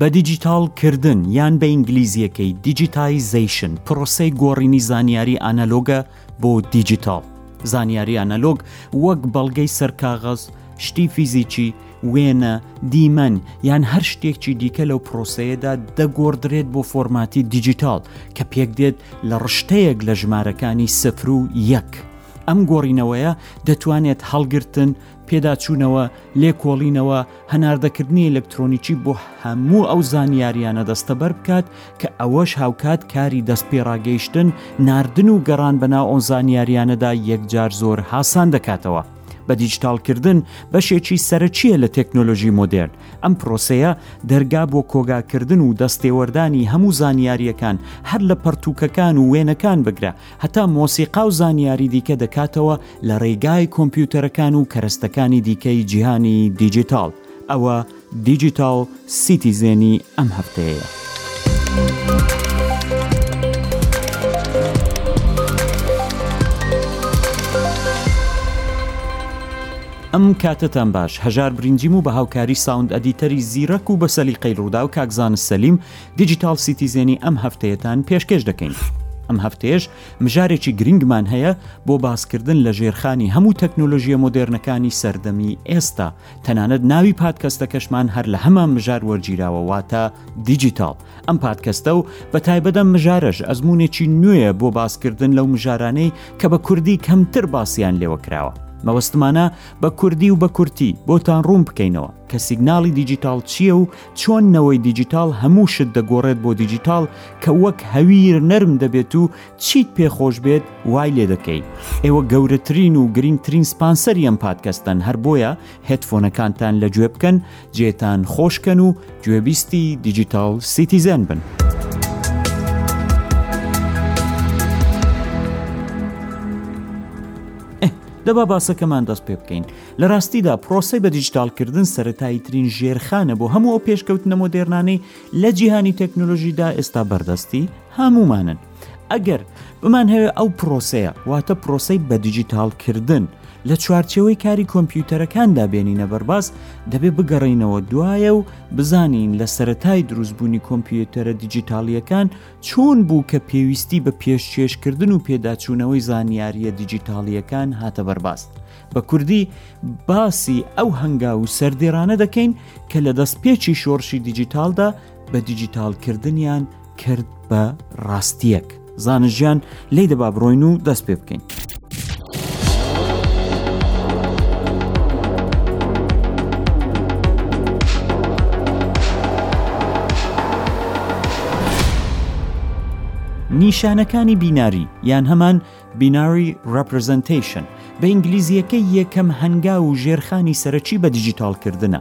بە دیجیتاڵ کردن یان بە ئینگلیزیەکەی Digitization پرۆسەی گۆڕینی زانیاری ئانەلۆگە بۆ دیجیتاڵ، زانیاری ئانالۆگ وەک بەڵگەی سەر کاغەز، شتی فیزیکی، وێنە، دیمەن یان هەر شتێکی دیکە لەو پرۆسەیەدا دەگۆڕدرێت بۆ فۆرماتی دیجیتاڵ کە پێکدێت لە ڕشتەیەک لە ژمارەکانی سفر و یەک. ئەم گۆڕینەوەیە دەتوانێت هەڵگرتن، پێداچوونەوە، لێکۆڵینەوە، هەناردەکردنی ئەلکترۆنیی بۆ هەموو ئەو زانیارییانە دەستەبەر بکات کە ئەوەش هاوکات کاری دەستپێڕاگەیشتن، ناردن و گەڕان بەناو ئەو زانیارییانەدا یەکجار زۆر هاسان دەکاتەوە. بە دیجتاڵکردن بەشێکی سەرەکییە لە تەکنۆلۆژی مۆدێرن. ئەم پرۆسەیە دەرگا بۆ کۆگاکردن و دەستێوەردانی هەموو زانیارییەکان، هەر لە پەڕتووکەکان و وێنەکان بگرە هەتا مۆسیقا و زانیاری دیکە دەکاتەوە لە ڕێگای کۆمپیوتەرەکان و کەرەستەکانی دیکەی جیهانی دیجیتاڵ، ئەوە دیجیتاڵ سیتیزێنی ئەم هەفتەیەیە. ئەم کاتەتان باش هەژار برینجیم و بە هاوکاری ساوند ئەدیتەری زیرەک و بە سەلیقەی ڕووداو کاک زانست سەلیم دیجیتاڵ سیتیزێنی ئەم هەفتەیەتان پێشکێش دەکەین. ئەم هەفتەیەش مژارێکی گرنگمان هەیە بۆ باسکردن لە ژێرخانی هەموو تەکنۆلۆژیە مۆدێرنەکانی سەردەمی ئێستا، تەنانەت ناوی پادکەستەکەشمان هەر لە هەمان مژار وەرگیراوە واتە دیجیتاڵ. ئەم پادکەستە و بە تایبەت ئەم مژارەش ئەزموونێکی نوێیە بۆ باسکردن لەو مژارانەی کە بە کوردی کەمتر باسیان لێوە کراوە. مەوەستمانە بە کوردی و بە کورتی بۆتان ڕوون بکەینەوە کە سیگناڵی دیجیتاڵ چییە و چۆن نەوەی دیجیتاڵ هەموو شت دەگۆڕێت بۆ دیجیتاڵ کە وەک هەویر نەرم دەبێت و چیت پێ خۆش بێت وای لێ دەکەی ئێوە گەورەترین و گرینگترین سپانسەری ئەم پادکەستەن هەر بۆیە هێدفۆنەکانتان لە گوێ بکەن جێتان خۆشکەن و گوێبیستی دیجیتاڵ سیتیزێن بن. دەبا باسەکەمان دەست پێ بکەین لە ڕاستیدا پرۆسەی بە دیجیتاڵکردن سەرەتاییترین ژێرخانە بۆ هەموو ئەو پێشکەوتنە مۆدێرنانەی لە جیهانی تەکنۆلۆژیدا ئێستا بەردەستی هەموومانن ئەگەر بمان هەوێ ئەو پرۆسەیە واتە پرۆسەی بە دیجیتاڵکردن لە چوارچەوەی کاری کۆمپیوتەرەکاندا بێنینە بەرباس دەبێ بگەڕینەوە دوایە و بزانین لە سەتای دروستبوونی کۆمپیوتەرە دیجیتالیەکان چۆن بوو کە پێویستی بە پێشچێشکردن و پێداچوونەوەی زانیاریە دیجیتالیەکان هاتە بەرباست بە کوردی باسی ئەو هەنگاو و سەردێرانە دەکەین کە لە دەست پێچی شۆڕشی دیجیتالدا بە دیجیتالکردنیان کرد بە ڕاستیەک زانژیان لی دەبا بڕۆین و دەست پێ بکەین. نیشانەکانی بیناری یان هەمان Binary Representation، بە ئینگلیزییەکەی یەکەم هەنگاو و ژێرخانی سەرەکی بە دیجیتاڵکردنە.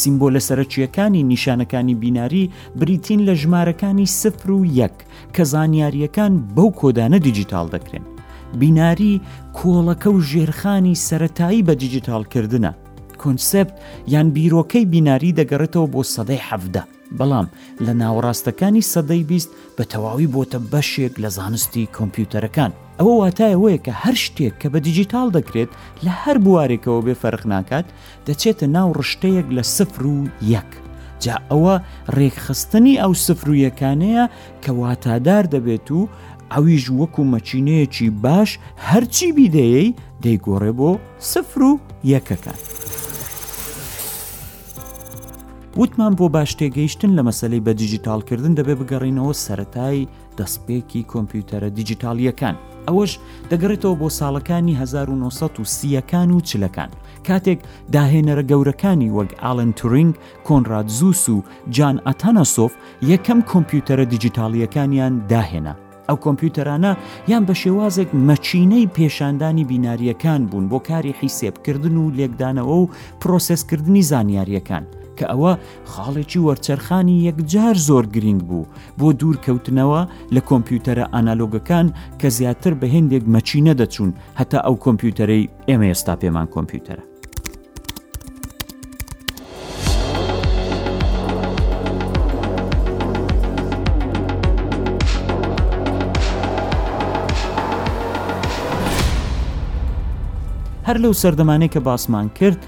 سیمبۆلە سەرەکییەکانی نیشانەکانی بیناری بریتین لە ژمارەکانی سفر و یەک، کە زانیارییەکان بەو کۆدانە دیجیتاڵ دەکرێن. بیناری کۆڵەکە و ژێرخانی سەرەتایی بە دیجیتاڵکردنە. کۆنسێپت یان بیرۆکەی بیناری دەگەڕێتەوە بۆ سەدەی حەڤدە. بەڵام لە ناوەڕاستەکانی سەدەی بیست بە تەواوی بۆتە بەشێک لە زانستی کۆمپیوتەرەکان. ئەوە واتای ئەوەیە کە هەر شتێک کە بە دیجیتاڵ دەکرێت لە هەر بوارێکەوە بێ فەرق ناکات دەچێتە ناو ڕشتەیەک لە سفر و یەک، جا ئەوە ڕێکخستنی ئەو سفر و یەکانەیە کە واتادار دەبێت و ئەویش وەکو مەکینەیەکی باش هەرچی بیدەیەی دەیگۆڕێ بۆ سفر و یەکەکان. وتمان بۆ باش تێگەیشتن لە مەسەلەی بە دیجیتاڵ کردن دەبێ بگەڕینەوە سەتای دەستپێکی کۆمپیوتەرە دیجیتالیەکان ئەوەش دەگەڕێتەوە بۆ ساڵەکانی 1930ەکان و چلەکان کاتێک داهێنەرە گەورەکانی وەک ئالن تورینگ کۆنراد زوس و جان ئەتاناسۆف یەکەم کۆمپیوتەرە دیجیتالیەکانیان داهێنا ئەو کۆمپیوتەرانە یان بە شێوازێک مەچینەی پێشاندانی بیناریەکان بوون بۆ کاری حیسێبکردن و لێکدانەوە و پرۆسسکردنی زانیاریەکان کە ئەوە خاڵێکی وەرچەرخانی یەکجار زۆر گرنگ بوو بۆ دوورکەوتنەوە لە کۆمپیوتەرە ئەنالۆگەکان کە زیاتر بە هێندێک مەچینە دەچوون هەتا ئەو کۆمپیوتەرەی ئێمە ئێستا پێمان کۆمپیوتەرە هەر لەو سەردەمانەی کە باسمان کرد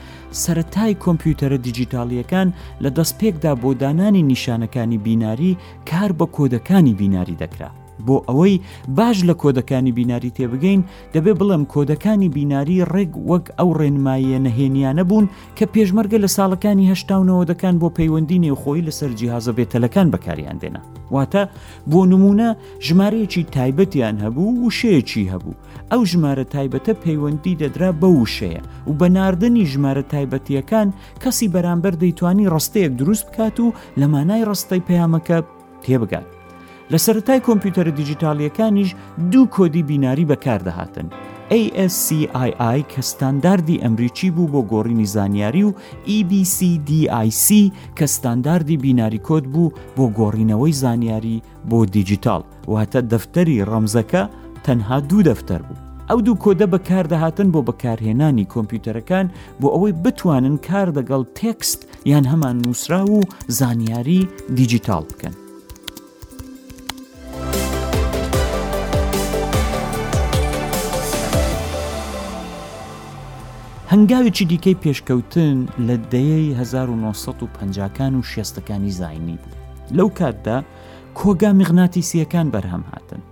سەتای کۆمپیوتەرە دیجیتاڵیەکان لە دەست پێکدا بۆ دانانی نیشانەکانی بیناری کار بە کۆدەکانی بیناری دەکرا بۆ ئەوەی باش لە کۆدەکانی بیناری تێبگەین دەبێ بڵێم کۆدەکانی بیناری ڕێک وەک ئەو ڕێنماییە نەهێنیانە بوون کە پێشمەرگە لە ساڵەکانی هەشتاونەوە دەکان بۆ پەیوەندی نێوخۆی لەسەر جیهازە بێتەلەکان بەکاریان دێنا واتە بۆ نمونە ژمارەیەکی تایبەتیان هەبوو وشەیەکی هەبوو ئەو ژمارە تایبەتە پەیوەندی دەدرا بە وشەیە و بە ناردنی ژمارە تایبەتیەکان کەسی بەرامبەر دەیتوانی ڕستەیەک دروست بکات و لە مانای ڕستەی پەیامەکە تێبگات. لە سەرەتای کۆمپیوتەرە دیجیتاڵیەکانیش دوو کۆدی بیناری بەکاردەهاتن. ASCII کە ستانداردی ئەمریکی بوو بۆ گۆڕینی زانیاری و EBCDIC کە ستانداردی بیناری کۆد بوو بۆ گۆڕینەوەی زانیاری بۆ دیجیتال واتە دەفتەری ڕەمزەکە تەنها دوو دەفتەر بوو ئەو دوو کۆدە بەکاردەهاتن بۆ بەکارهێنانی کۆمپیوتەرەکان بۆ ئەوەی بتوانن کار دەگەڵ تێکست یان هەمان نووسراو و زانیاری دیجیتاڵ بکەن. هەنگاوێکی دیکەی پێشکەوتن لە دەیەی 1950کان و شێستەکانی زینی بوو لەو کاتدا کۆگا میغناتیسیەکان بەرهەم هاتن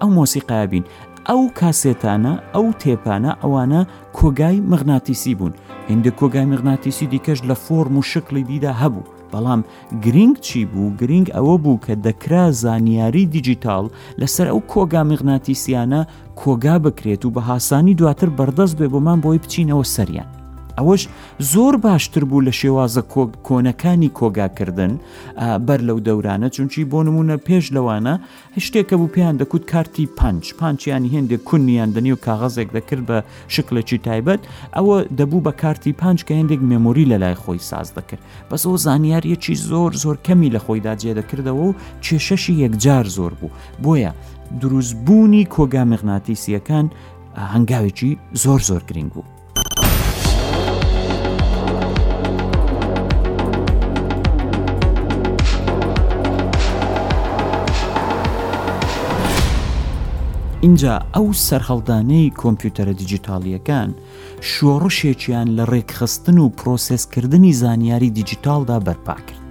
ئەو مۆسیقایە بین ئەو کاسێتانە ئەو تێپانە ئەوانە کۆگای مغناتیسی بوون هندە کۆگای مغناتیسی دیکەش لە فۆرم و شکلی دیدا هەبوو بەڵام گرنگ چی بوو گرنگ ئەوە بوو کە دەکرا زانیاری دیجیتال لەسەر ئەو کۆگا مغناتیسیانە کۆگا بکرێت و بە هاسانی دواتر بەردەست بێ بۆمان بۆی بچینەوە سەریان ئەوەش زۆر باشتر بوو لە شێوازە کۆنەکانی کۆگاکردن بەر لەو دەورانە چونچی بۆ نمونە پێش لەوانە شتێک هەبوو پێیان دەکوت کارتی پنج پانچیانی هێندێک کونیان دە نێو کاغەزێک دەکرد بە شکلێکی تایبەت ئەوە دەبوو بە کارتی پنج کە هێندێک مێموری لە لای خۆی ساز دەکرد بەس ئەو زانیاریەکی زۆر زۆر کەمی لە خۆیدا جێ دەکردەوە و کێشەشی یەکجار زۆر بوو بۆیە دروستبوونی کۆگا مغناتیسیەکان هەنگاوێکی زۆر زۆر گرنگ بوو ئینجا ئەو سەرهەڵدانەی کۆمپیوتەرە دیجیتاڵیەکان شۆڕشێکیان لە ڕێکخستن و پرۆسسکردنی زانیاری دیجیتالدا بەرپاکرد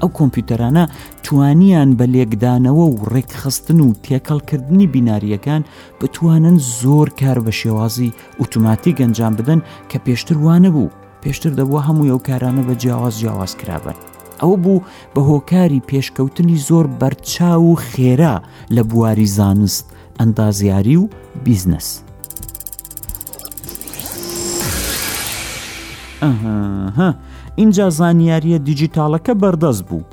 ئەو کۆمپیوتەرانە توانیان بە لێکدانەوە و ڕێکخستن و تێکەڵکردنی بیناریەکان بتوانن زۆر کار بە شێوازی ئوتوماتیک ئەنجام بدەن کە پێشتر وانە بوو پێشتر دەبووە هەموو ئەو کارانە بە جیاواز جیاواز کرابن ئەوە بوو بە هۆکاری پێشکەوتنی زۆر بەرچاو و خێرا لە بواری زانست ئەندازیاری و بیزنس ئینجا زانیاریە دیجیتاڵەکە بەردەست بوو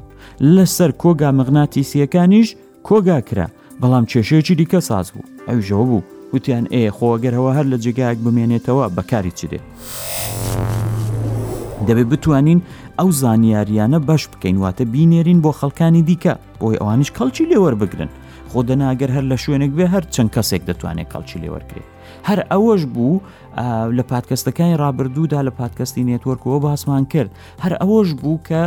لەسەر کۆگا مەغناتیسیەکانیش کۆگا کرا، بەڵام کێشەیەکی دیکە ساز بوو، ئەویش ئەوە بوو، وتیان، ئێ، خۆ ئەگەر هەوا هەر لە جێگایەک بمێنێتەوە، بە کاری چ دێت؟ دەبێت بتوانین ئەو زانیارییانە بەش بکەین، واتە بینێرین بۆ خەڵکانی دیکە، بۆی ئەوانیش کەڵکی لێ وەربگرن، خۆ دەنا ئەگەر هەر لە شوێنێک بێ، هەر چەند کەسێک دەتوانێت کەڵکی لێ وەرگرێت. هەر ئەوەش بوو لە پادکەستەکانی ڕابردوودا، لە پادکەستی نێتوەرکەوە باسمان کرد، هەر ئەوەش بوو کە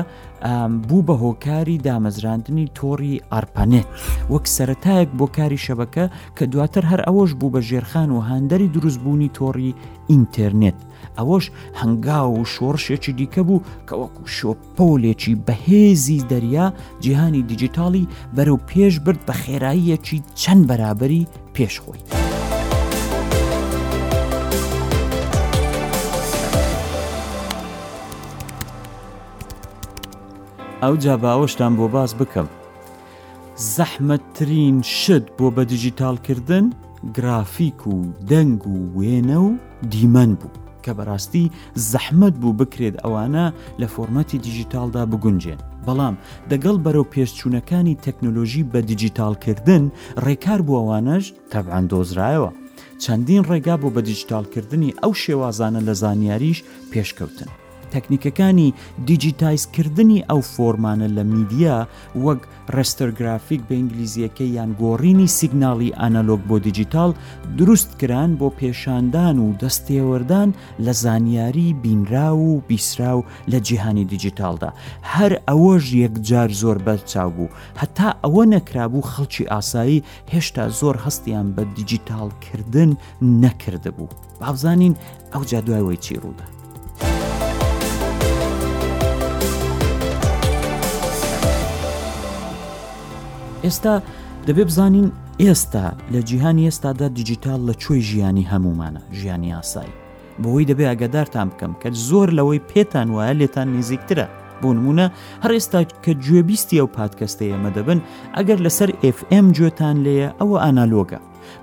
بوو بە هۆکاری دامەزراندنی تۆڕی ئارپانێت وەک سەتایەک بۆ کاری شەبەکە کە دواتر هەر ئەوەش بوو بە ژێرخان و هاندەری دروستبوونی تۆڕی ئینتەرنێت ئەوەش هەنگا و شۆڕشێکی دیکە بوو کە وەکو شۆپۆلێکی بەهێزی دەریا جیهانی دیجیتاڵی بەرەو پێش برد بە خێراییەکی چەند بەرابری پێش خۆی. ئەوجا باوەشتان بۆ باس بکەم زەحمەتترین شت بۆ بە دیجیتالکردن گرافیک و دەنگ و وێنە و دیمەن بوو کە بەڕاستی زەحمەت بوو بکرێت ئەوانە لە فۆرمەتی دیجیتالدا بگونجێن بەڵام دەگەڵ بەرەو پێشچوونەکانی تەکنۆلۆژی بە دیجیتالکردن ڕێکار بۆ ئەوانەش تەبان دۆزرایەوە چەندین ڕێگا بۆ بە دیجیتالکردنی ئەو شێوازانە لە زانیاریش پێشکەوتن تەکنیکەکانی دیجیتایزکردنی ئەو فۆرمانە لە میدیا وەک ڕێستەر گرافیک بە ئینگلیزیەکە یان گۆڕینی سیگناڵی ئەنەلۆک بۆ دیجیتال دروست کران بۆ پێشاندان و دەستێوەردان لە زانیاری بینرا و بیسرا و لە جیهانی دیجیتالدا هەر ئەوەش یەکجار زۆر بەرچاو بوو هەتا ئەوە نەکرابوو خەڵکی ئاسایی هێشتا زۆر هەستیان بە دیجیتالکردن نەکردبوو. با بزانین ئەوجا دوای وەی چی ڕوودا. ئێستا دەبێ بزانین ئێستا لە جیهانی ئێستادا دیجیتال لە چۆی ژیانی هەمومانە ژیانی ئاسایی بۆی دەبێ ئەگەدارتان بکەم کە زۆر لەوەی پێتان وایە لێتان نزیکترە بۆ نمونە هەر ئێستا کە گوێبیستی ئەو پادکەستە ئێمە دەبن ئەگەر لەسەر FM گوێتان لێە ئەوە ئانالۆگە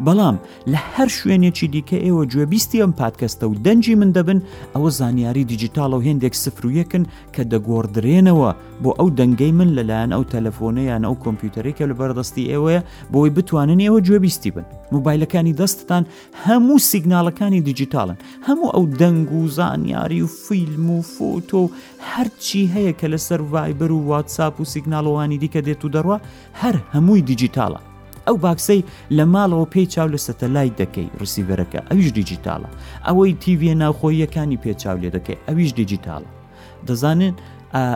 بەڵام لە هەر شوێنێکی دیکە ئێوە گوێبیستی ئەم پادکەستە و دەنجی من دەبن ئەوە زانیاری دیجیتاڵە و هێندێک سفرویەکن کە دەگۆڕدرێنەوە بۆ ئەو دەنگەی من لەلایەن ئەو تەلەفۆنەیان ئەو کۆمپیوتەرێکە لە بەردەستی ئێوەیە بۆی بتوانن ئێوە گوێبیستی بن موبایلەکانی دەستتان هەموو سیگناڵەکانی دیجیتاڵن هەموو ئەو دەنگ و زانیاری و فیلم و فۆتۆ و هەرچی هەیە کە لەسەر ڤایبەر و واتساپ و سیگناڵەوانی دیکە دێت و دەڕوە هەر هەمووی دیجیتاڵە ئەو باکسەی لە ماڵەوە پێی چاو لە سەتەلایت دەکەی ڕسیڤەرەکە ئەویش دیجیتاڵە ئەوەی تیڤە ناوخۆییەکانی پێ چاو لێ دەکەی ئەویش دیجیتاڵە دەزانن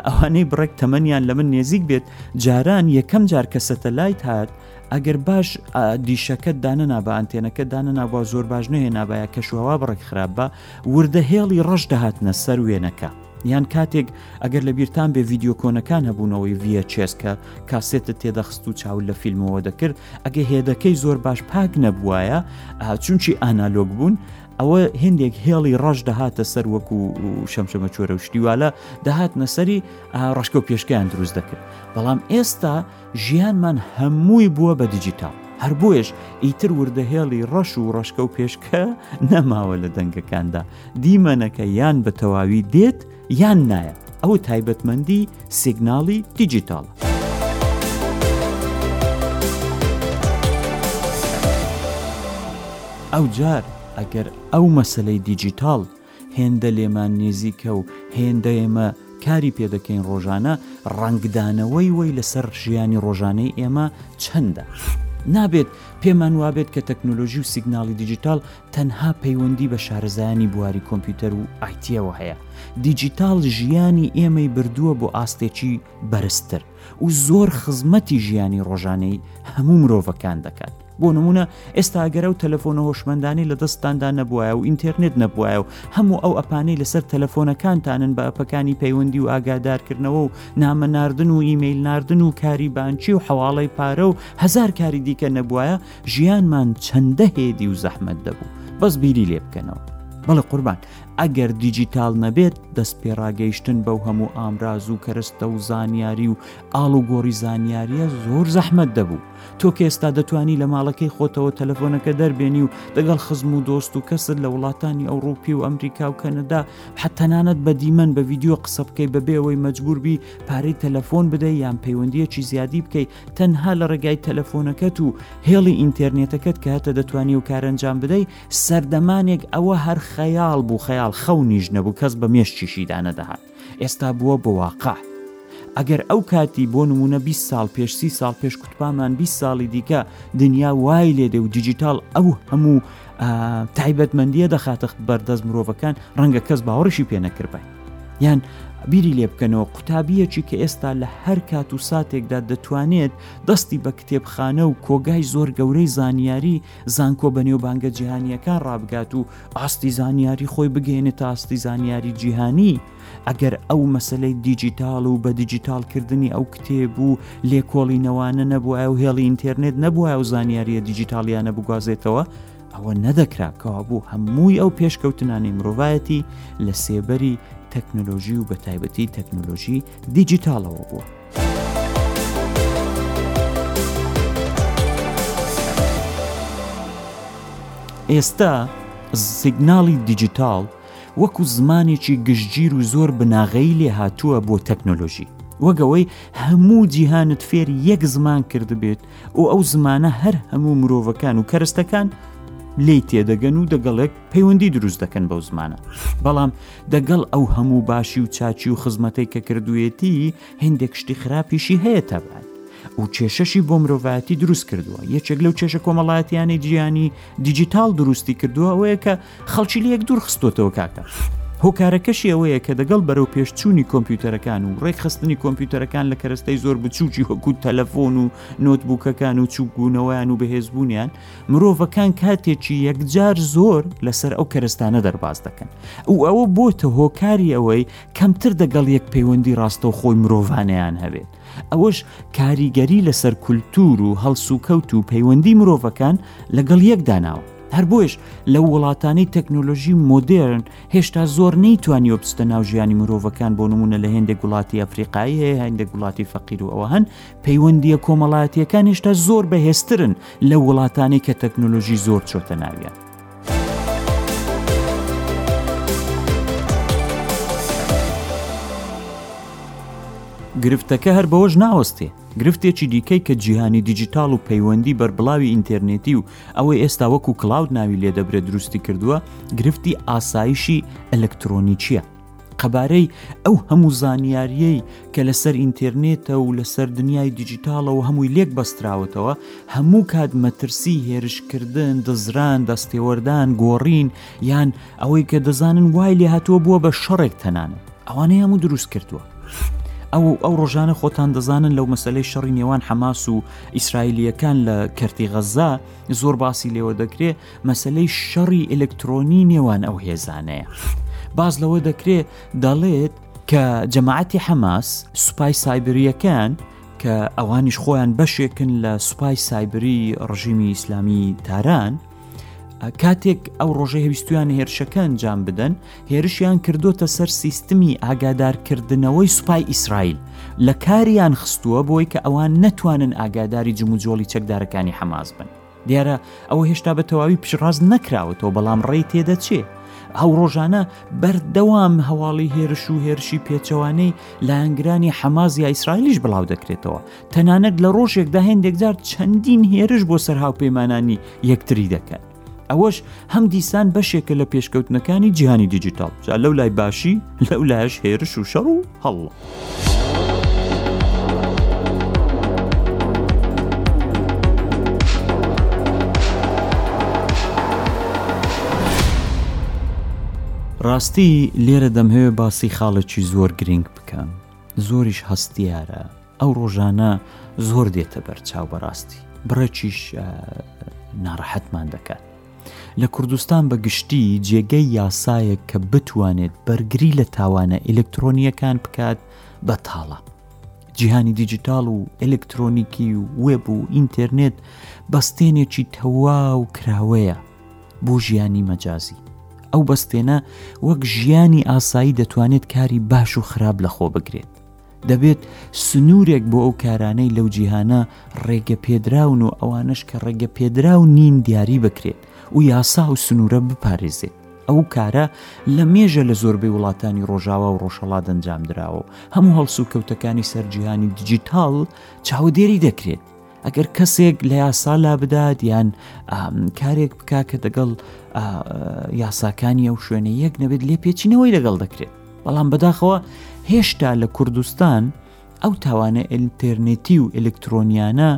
ئەوانەی بڕێک تەمەنیان لە من نێزیک بێت جاران یەکەم جار کە سەتەلایت هات ئەگەر باش دیشەکەت دانەنا بە ئەتێنەکە دانەناوا زۆر باش نەهێنابایە کەشوهوا بڕێک خراپ بە وردە هێڵی ڕەش دەهاتنە سەر وێنەکە. یان کاتێک ئەگەر لە بیرتان بێ ڤیددیو کۆنەکان هەبوونەوەی ڤە چێسکە کاسێتە تێدەخست و چاول لە فیلمەوە دەکرد ئەگە هێدەکەی زۆر باش پاک نەبووایە چونچی ئانالۆگ بوون ئەوە هندێک هێڵی ڕەش دەهاتە سەر وەکو و شەمشەمە چۆرە و شتیوالە دەهات نەسەری ڕشکە و پێشکیان دروست دەکرد بەڵام ئێستا ژیانمان هەمووی بووە بە دیجیتال هەر بۆیش ئیتر وردەهێڵی ڕەش و ڕشکە و پێشکە نەماوە لە دەنگەکاندا دیمەنەکە یان بە تەواوی دێت یان نایە ئەو تایبەتمەندی سیگناڵی دیجیتاڵە. ئەوجار ئەگەر ئەو مەسلەی دیجیتاڵ هێندە لێمان نێزیکە و هێندە ئێمە کاری پێدەکەین ڕۆژانە ڕنگدانەوەی وەی لەسەر ژیانی ڕۆژانەی ئێمە چەندە. نابێت پێمان وابێت کە تەکنۆلۆژی و سیگناڵی دیجیتال تەنها پەیوەندی بە شارەزایانی بواری کۆمپیوتەر و ئایتیەوە هەیە، دیجیتاڵ ژیانی ئێمەی بردووە بۆ ئاستێکی بەرزتر و زۆر خزمەتی ژیانی ڕۆژانەی هەموو مرۆڤەکان دەکات. بۆ نمونە ئێستا ئەگەرە و تەلەفۆنە هۆشمەندانی لە دەستاندا نەبووایە و ئینتەرنێت نەبووایە و هەموو ئەو ئەپانەی لەسەر تەلەفۆنەکانتانن بە ئەپەکانی پەیوەندی و ئاگادارکردنەوە و نامە ناردن و ئیمەیل ناردن و کاری بانکی و حواڵەی پارە و هزار کاری دیکە نەبووایە ژیانمان چەندە هێدی و زەحمەت دەبوو بەس بیری لێ بکەنەوە بەڵێ قوربان ئەگەر دیجیتال نەبێت دەست پێڕاگەیشتن بەو هەموو ئامراز و کەرستە و زانیاری و ئاڵ و گۆڕی زانیاریە زۆر زەحمەت دەبوو تۆ کە ئێستا دەتوانی لە ماڵەکەی خۆتەوە تەلەفۆنەکە دەربێنی و دەگەڵ خزم و دۆست و کەسر لە وڵاتانی ئەوروپی و ئەمریکا و کەنەدا حتەنانەت بە دیمەن بە ویددیو قسە بکەی بەبێەوەی مەجبوربی پارەی تەلەفۆن بدەی یان پەیوەندیەکی زیادی بکەی تەنها لە ڕێگای تەلەفۆنەکەت و هێڵی ئینتەرنێتەکەت کە هەتە دەتوانی و کارەنجام بدەی سەردەمانێک ئەوە هەر خەیاڵ بوو خەیاڵ خەو نیژ نەبوو کەس بە مێشتیشیدا نەدەهات ئێستا بووە بۆ واقع. ئەگەر ئەو کاتی بۆ نمونە 20 ساڵ پێش سی ساڵ پێش کوتپامان 20 ساڵی دیکە دنیا وای لێدێ و دیجیتال ئەو هەموو تایبەتمەندیە دەخاتە بەردەست مرۆڤەکان ڕەنگە کەس باوەڕشی پێ نەکردبێت. یان بیری لێ بکەنەوە قوتابیەکی کە ئێستا لە هەر کات و ساتێکدا دەتوانێت دەستی بە کتێبخانە و کۆگای زۆر گەورەی زانیاری زانکۆ بە نێو بانگە جیهانیەکان ڕابگات و ئاستی زانیاری خۆی بگەێنێت تا ئاستی زانیاری جیهانی ئەگەر ئەو مەسلەی دیجیتال و بە دیجیتالکردنی ئەو کتێب و لێکۆڵینەوانە نەبووە و هێڵی ئینتەرنێت نەبووە و زانیاریە دیجیتالیانە بگوازێتەوە ئەوە نەدەکرا کەوابوو هەمووی ئەو پێشکەوتنانی مرۆڤایەتی لە سێبەری تەکنۆلۆژی و بە تایبەتی تەکنۆلۆژی دیجیتالەوە بووە. ئێستا سیگناڵی دیجیتال وەکو زمانێکی گشتگیر و زۆر بناغەی لێ هاتووە بۆ تەکنۆلۆژی وەگەوەی هەموو جیهانت فێر یەک زمان کردبێت و ئەو زمانە هەر هەموو مرۆڤەکان و کەرستەکان لی تێدەگەن و دەگەڵێک پەیوەندی دروست دەکەن بەو زمانە بەڵام دەگەڵ ئەو هەموو باشی و چاچی و خزمەتەی کە کردوێتی هندێک شتی خراپیشی هەیە تەبات و کێشەشی بۆ مرۆڤایەتی دروست کردووە یەکێک لەو کێشە کۆمەڵایەتیانی جیانی دیجیتال دروستی کردووە ئەوەیە کە خەڵکی لێک دوور خستۆتەوە کاکە. هۆکارەکەشی ئەوەیە کە دەگەڵ بەرەوپێشچوونی کۆمپیوتەرەکان و ڕێکخستنی کۆمپیوتەرەکان لە کەرەستەی زۆر بچووکی هەکوو تەلەفۆن و نۆتبووکەکان و چووکبوونەوەیان و بەهێزبوونیان مرۆڤەکان کاتێکی یەکجار زۆر لەسەر ئەو کەرەستانە دەرباز دەکەن و ئەوە بۆتە هۆکاری ئەوەی کەمتر دەگەڵ یەک پەیوەندی ڕاستەوخۆی مرۆڤانەیان هەبێت. ئەوەش کاریگەری لەسەر کولتور و هەڵسوکەوت و پەیوەندی مرۆڤەکان لەگەڵ یەک داناوە هەر بۆیش لە وڵاتانەی تەکنۆلۆژی مۆدرن هێشتا زۆر نەیتوانی وەبستە ناو ژیانی مرۆڤەکان بۆ نمونە لە هێندێک وڵاتی ئەفریقایی هەیە هەندێک وڵاتی فەقیر و ئەوە هەن پەیوەندیە کۆمەڵایەتیەکان هێشتا زۆر بەهێسترن لە وڵاتانی کە تەکنۆلۆژی زۆر چۆتە ناویان گرفتەکە هەر بەوەش ناوەستێ گرفتێکی دیکەی کە جیهانی دیجیتال و پەیوەندی بەربڵاوی ئینتەرنێتی و ئەوەی ئێستا وەکو کلااود ناوی لێدەبرێت دروستی کردووە گرفتی ئاسایشی ئەلکترۆنیچیە قەبارەی ئەو هەموو زانیارییەی کە لەسەر ئینتێرنێتە و لەسەر دنیای دیجیتاڵەوە هەمووی لێک بەستراوەتەوە هەموو کات مەترسی هێرشکردن دزران دەستێوەردان گۆڕین یان ئەوەی کە دەزانن وای لێ هاتووە بووە بە شەڕێک تەنانە ئەوانەی هەموو دروست کردووە. ئەو ئەو ڕۆژانە خۆتان دەزانن لەو مەسلەی شەڕی نێوان حەماس و ئیسرائیلیەکان لە کەرتی غەزا زۆر باسی لێوە دەکرێت مەسلەی شەڕی ئەلکترۆنی نێوان ئەو هێزانەیە باز لەوە دەکرێ دەڵێت کە جەماعەتی حەماس سوپای سایبریەکان کە ئەوانیش خۆیان بەشێکن لە سوپای سایبری ڕژیمی ئیسلامی تاران کاتێک ئەو ڕۆژە هەویستویان هێرشەکە ئەنجام بدەن هێرشیان کردوتە سەر سیستمی ئاگادارکردنەوەی سوپای ئیسرائیل لە کاریان خستووە بۆی کە ئەوان نەتوانن ئاگاداری جموجۆڵی چەکدارەکانی حەماس بن دیارە ئەوە هێشتا بە تەواوی پشتڕاست نەکراوەتەوە بەڵام ڕێی تێدەچێ ئەو ڕۆژانە بەردەوام هەواڵی هێرش و هێرشی پێچەوانەی لایەنگرانی حەماز یا ئیسرائیلیش بڵاو دەکرێتەوە تەنانەت لە ڕۆژێکدا هێندێکجار چەندین هێرش بۆ سەر هاوپەیمانانی یەکتری دەکەن ئەوەش هەم دیسان بەشێکە لە پێشکەوتنەکانی جیهانی دیجیتال جا لەو لای باشی لەو لایەش هێرش و شەڕ و هەڵڵە. ڕاستی لێرە دەمهەوێ باسی خاڵێکی زۆر گرنگ بکەم زۆریش هەستیارە ئەو ڕۆژانە زۆر دێتە بەرچاو بەڕاستی بڕێکیش ناڕەحەتمان دەکات لە کوردستان بە گشتی جێگەی یاسایەک کە بتوانێت بەرگری لە تاوانە ئلکترۆنیەکان بکات بە تاڵە جیهانی دیجیتال و ئەلکترۆنیکی و وێب و ئینتەرنێت بەستێنێکی تەواو کراوەیە بۆ ژیانی مەجازی ئەو بەستێنە وەک ژیانی ئاسایی دەتوانێت کاری باش و خراپ لەخۆ بگرێت دەبێت سنوورێک بۆ ئەو کارانەی لەو جیهانە ڕێگە پێدراون و ئەوانش کە ڕێگە پێدراو نین دیاری بکرێت و یاسا و سنوورە بپارێزێت ئەو کارە لە مێژە لە زۆربەی وڵاتانی ڕۆژاوا و ڕۆژهڵا دەنجام درراوە و هەموو هەڵسو کەوتەکانی سەرجیهانی دیجیتال چاودێری دەکرێت ئەگەر کەسێک لە یاسا لا بدات یان کارێک بکا کە دەگەڵ یاساکانی ئەو شوێنە یەک نەبێت لێ پێچینەوەی لەگەڵ دەکرێت بەڵام بەداخەوە هێشتا لە کوردستان ئەو تاوانە ئەلتەرنێتی و ئەلکترۆنیانە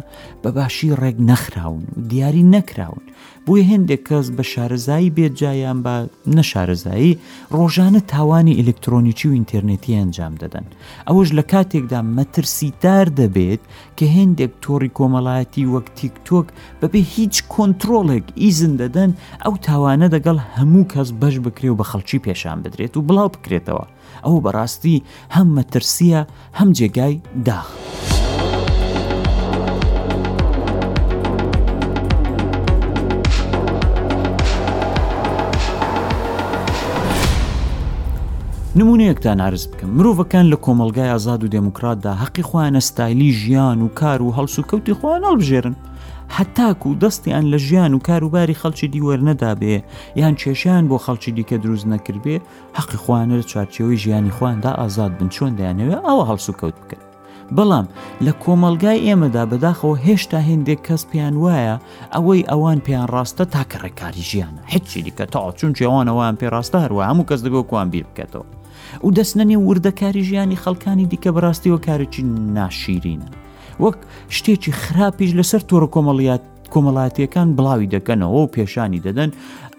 بەباشی ڕێک نەخراون و دیاری نەکراون بۆیە هێندێک کەس بە شارەزایی بێجایان بە نەشارەزایی ڕۆژانە تاوانی ئەلکترۆنیی و ئینتەرنێتی ئەنجام دەدەن ئەوەش لە کاتێکدا مەترسیدار دەبێت کە هێندێک تۆڕی کۆمەڵایەتی وەک تیک تۆک بەبێ هیچ کۆنتترۆڵێک ئیزن دەدەن ئەو تاوانە دەگەڵ هەموو کەس بەش بکرێ و بە خەڵکی پێشان بدرێت و بڵاو بکرێتەوە ئەوە بەڕاستی هەم مەترسیە هەم جێگای داخ. نمونەیەکتان عرز کە مرۆڤەکان لە کۆمەڵگای ئازاد و دێموکراتدا هەقی خۆیانە ستایلی ژیان و کار و هەڵس و کەوتی خۆیان هەڵبژێرن هەتاکو و دەستیان لە ژیان و کاروباری خەڵکی دیوەر نەدابێ یان کێشیان بۆ خەڵکی دیکە دروست نەکردبێ حەقی خۆیانە لە چوارچەوەی ژیانی خۆیاندا ئازاد بن چۆن دەیانەوێ ئەوە هەڵس و کەوت بکەن بەڵام لە کۆمەلگای ئێمەدا بەداخەوە هێشتا هێندێک کەس پێیان وایە ئەوەی ئەوان پێیان ڕاستە تاکە ڕێکاری ژیانە هیچی دیکە تا چونچێوانەوەیان پێ ڕاستە هەروە هەموو کەس دەبێ کوان بیر بکەێتەوە و دەست نەنێ و وردەکاری ژیانی خەڵکانی دیکە بەڕاستیەوە کارێکی ناشیرینە وەک شتێکی خراپیش لەسەر تۆرە کۆمەڵیات کۆمەڵاتیەکان بڵاوی دەکەنەوە و پێشانی دەدەن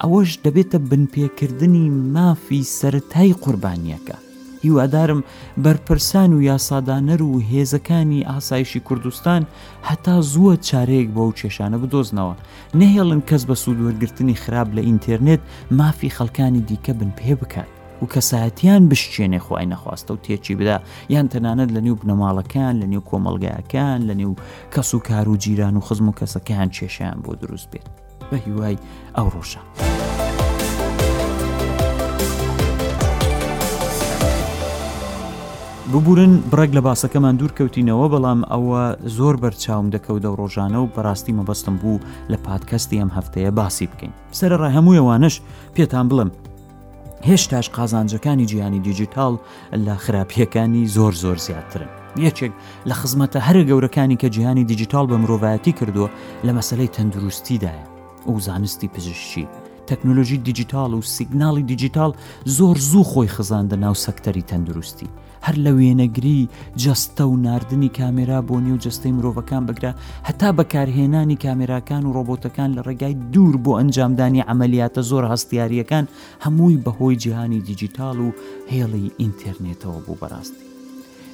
ئەوەش دەبێتە بنپێکردنی مافی سەتای قوربانیەکە هیوادارم بەرپرسان و یاسادانەر و هێزەکانی ئاسایشی کوردستان هەتا زووە چارەیەک بۆ و کێشانە بدۆزنەوە نەهێڵن کەس بە سوودوەرگرتنی خراپ لە ئینتەرنێت مافی خەڵکانی دیکە بن پێ بکات و کەسایەتیان بشکێنێ خی نەخواستە و تێکی بدا یان تەنانەت لە نێو بنەماڵەکان لە نێو کۆمەلگاکان لە نێو کەس و کار و جیران و خزم و کەسەکەیان کێشیان بۆ دروست بێت بە هیوای ئەو ڕۆژە. ببورن بڕێک لە باسەکەمان دوور کەوتینەوە بەڵام ئەوە زۆر بەرچاوم دەکەوتە و ڕۆژانە و بەڕاستی مەبەستم بوو لە پادکەستی ئەم هەفتەیە باسی بکەین سەرڕە هەموویەوانش پێتان بڵم هێشتاش قازانجەکانی جیهانی دیجیتاڵ لە خراپیەکانی زۆر زۆر زیاترن یەکێک لە خزمەتە هەرە گەورەکانی کە جیهانی دیجیتاڵ بە مرۆڤایەتی کردووە لە مەسلەی تەندروستیدایە و زانستی پزیشتی تەکنۆلۆژی دیجیتال و سیگناڵی دیجیتال زۆر زوو خۆی خزاندە ناو سەکتەری تەندروستی هەر لە وێنەگری جەستە و نردنی کامێرا بۆ نێو جەستەی مرۆڤەکان بگرە هەتا بەکارهێنانی کامێراکان و ڕۆبۆتەکان لە ڕێگای دوور بۆ ئەنجامدانی ئەعملیاتە زۆر هەستیاریەکان هەمووی بەهۆی جیهانی دیجیتال و هێڵی ئینتەرنێتەوە بوو بەڕاستی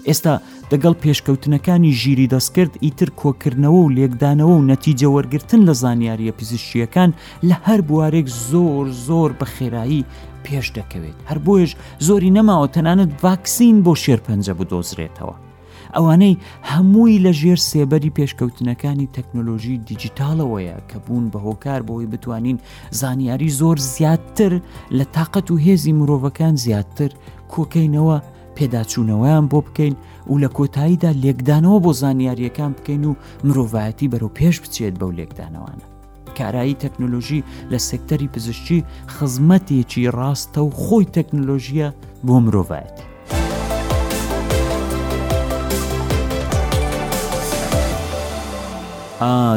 ئێستا دەگەڵ پێشکەوتنەکانی ژیری دەستکرد ئیتر کۆکردنەوە و لێکدانەوە و نەتیجە وەرگتن لە زانیاریە پزیشکیەکان لە هەر بوارێک زۆر زۆر بە خێرایی پێش دەکەوێت هەر بۆیش زۆری نەماوە تەنانەت ڤاکسین بۆ شێرپەنجە بدۆزرێتەوە ئەوانەی هەمووی لە ژێر سێبەری پێشکەوتنەکانی تەکنۆلۆژی دیجیتالەوەیە کە بوون بە هۆکار بۆی بتوانین زانیاری زۆر زیاتر لە تااقەت و هێزی مرۆڤەکان زیاتر کۆکەینەوە پێداچوونەوەیان بۆ بکەین و لە کۆتاییدا لێکدانەوە بۆ زانیاریەکان بکەین و مرۆڤایەتی بەرەو پێش بچێت بەو لێکدانەوانە کارایی تەکنۆلۆژی لە سێکتەری پزیشکی خزمەتێکی ڕاستە و خۆی تەکنۆلۆژیە بۆ مرۆڤایەت.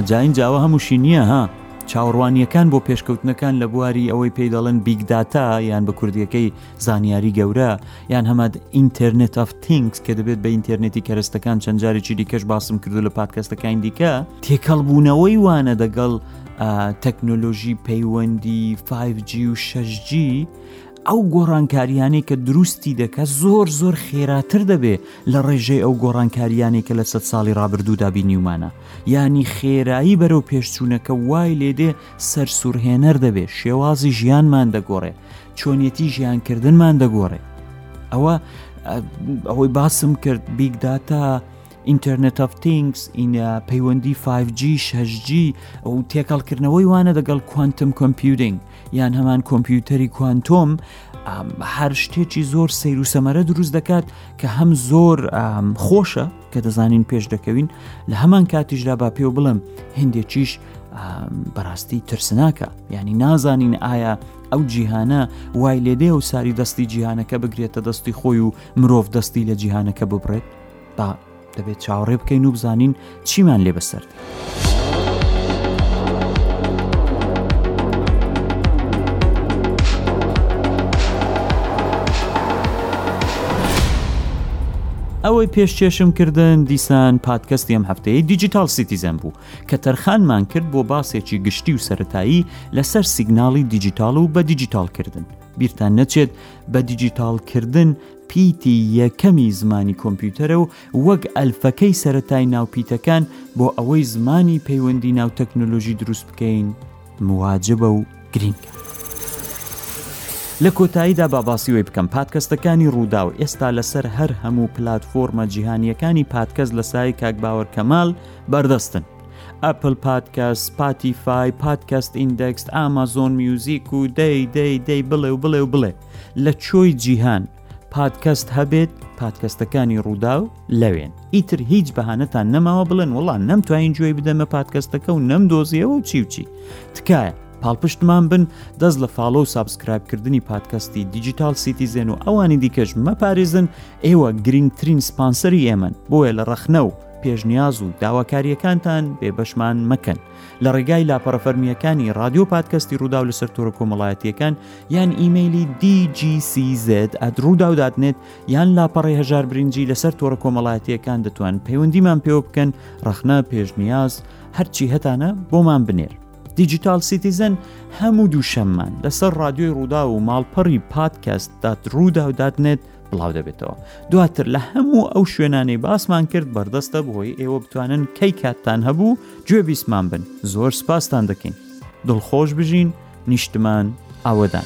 جاین جاوە هەمووشی نییە ها چاوەڕوانیەکان بۆ پێشکەوتنەکان لە بواری ئەوەی پێی دەڵێن بیگداتا یان بە کوردیەکەی زانیاری گەورە یان هەماد ئینتەرنێت ئەف تینکس کە دەبێت بە ئینتەرنێتی کەرستەکان چەند جارێکی دیکەش باسم کردو لە پادکەستەکانی دیکە تێکەڵ بوونەوەی وانە دەگەڵ تەکنۆلۆژی پەیوەندی 5G و 6G ئەو گۆڕانکاریانەی کە دروستی دەکات زۆر زۆر خێراتر دەبێ لە ڕێژەی ئەو گۆڕانکاریانەی کە لە سە ساڵی ڕابردوودا بینیومانە ینی خێرایی بەرەو پێشچوونەکە وای لێدێ سەرسوڕهێنەر دەبێت شێوازی ژیانمان دەگۆڕێ چۆنیەتی ژیانکردنمان دەگۆڕێ ئەوە ئەوەی باسم کرد بیگداتا ئینتەرنێت ئەف تینگس ئینە پەیوەندی 5G 6G ئەو تێکەڵکردنەوەی وانە دەگەڵ کوانتم کۆمپیوتنگ یان هەمان کۆمپیوتەری کوانتۆم هەر شتێکی زۆر سیر و سەمەرە دروست دەکات کە هەم زۆر خۆشە کە دەزانین پێش دەکەوین لە هەمان کاتیشدا با پێو بڵم هندێکیش بەڕاستی ترسناکە ینی نازانین ئایا ئەو جیهانە وای لێدێ و ساری دەستی جیهانەکە بگرێتە دەستی خۆی و مرۆڤ دەستی لە جیهانەکە ببڕێت با دەبێت چاوەڕێ بکەین و بزانین چیمان لێ بەسەر ئەوەی پێش چێشم کردن دیسان پادکەستی ئەم هەفتەیە دیجیتال سیتیزەن بوو کە تەرخانمان کرد بۆ باسێکی گشتی و سەتایی لەسەر سیگناڵی دیجیتال و بە دیجیتالکردن بیرتان نەچێت بە دیجیتالکردن پیتی یەکەمی زمانی کۆمپیوتەرە و وەک ئەلفەکەی سەرەتای ناو پیتەکان بۆ ئەوەی زمانی پەیوەندی ناو تەکنۆلۆژی دروست بکەین مواجبە و گرینگە. لە کۆتاییدا با باسی وەی بکەم پادکەستەکانی ڕووداو ئێستا لەسەر هەر هەموو پلاتفۆرمە جیهانییەکانی پادکەست لە سایەی کاک باوەر کەمال بەردەستن. ئەپل پادکەست، سپاتیفای، پادکەست ئیندەکست، ئامازۆن میوزیک و دەی دەی دەی بڵێ و بڵێ و بڵێ لە چۆی جیهان. پادکەست هەبێت پادکەستەکانی ڕووداو لەوێن ئیتر هیچ بەهانەتان نەماوە بڵێن وڵان نەمتوانین گوێی بدەمە پادکەستەکە و نەم دۆزیەوە و چی و چی تکایە پاڵپشتمان بن دەست لە فاڵۆ و سابسکرایبکردنی پادکەستی دیجیتال سیتیزێن و ئەوانی دیکەش مەپارێزن ئێوە گرنگترین سپانسەری ئێمەن بۆیە لە ڕەخنە و پێشنیاز و داواکاریەکانتان بێبەشمان مەکەن لە ڕێگای لاپەڕەفەرمیەکانی رادیۆ پادکەستی ڕووداو لەسەر تۆرە کۆمەڵایەتیەکان یان ئیمەیلی DGCZ at ڕووداو دات نێت یان لاپەڕی هەژار برنجی لەسەر تۆڕە کۆمەڵاتیەکان دەتوان پەیوەندیمان پێوە بکەن ڕەخنە پێشنیاز هەرچی هەتانە بۆمان بنێر دیجیتال سیتیزن هەموو دووشەممان لەسەر ڕادیۆی ڕوودا و ماڵپەڕی پادکەست دات ڕوودا و دادنێت بڵاو دەبێتەوە دواتر لە هەموو ئەو شوێنانەی باسمان کرد بەردەستە بۆی ئێوە بتوانن کەی کاتتان هەبوو گوێ بیسمان بن زۆر سپاستان دەکەین دڵخۆش بژین نیشتمان ئاوەدان.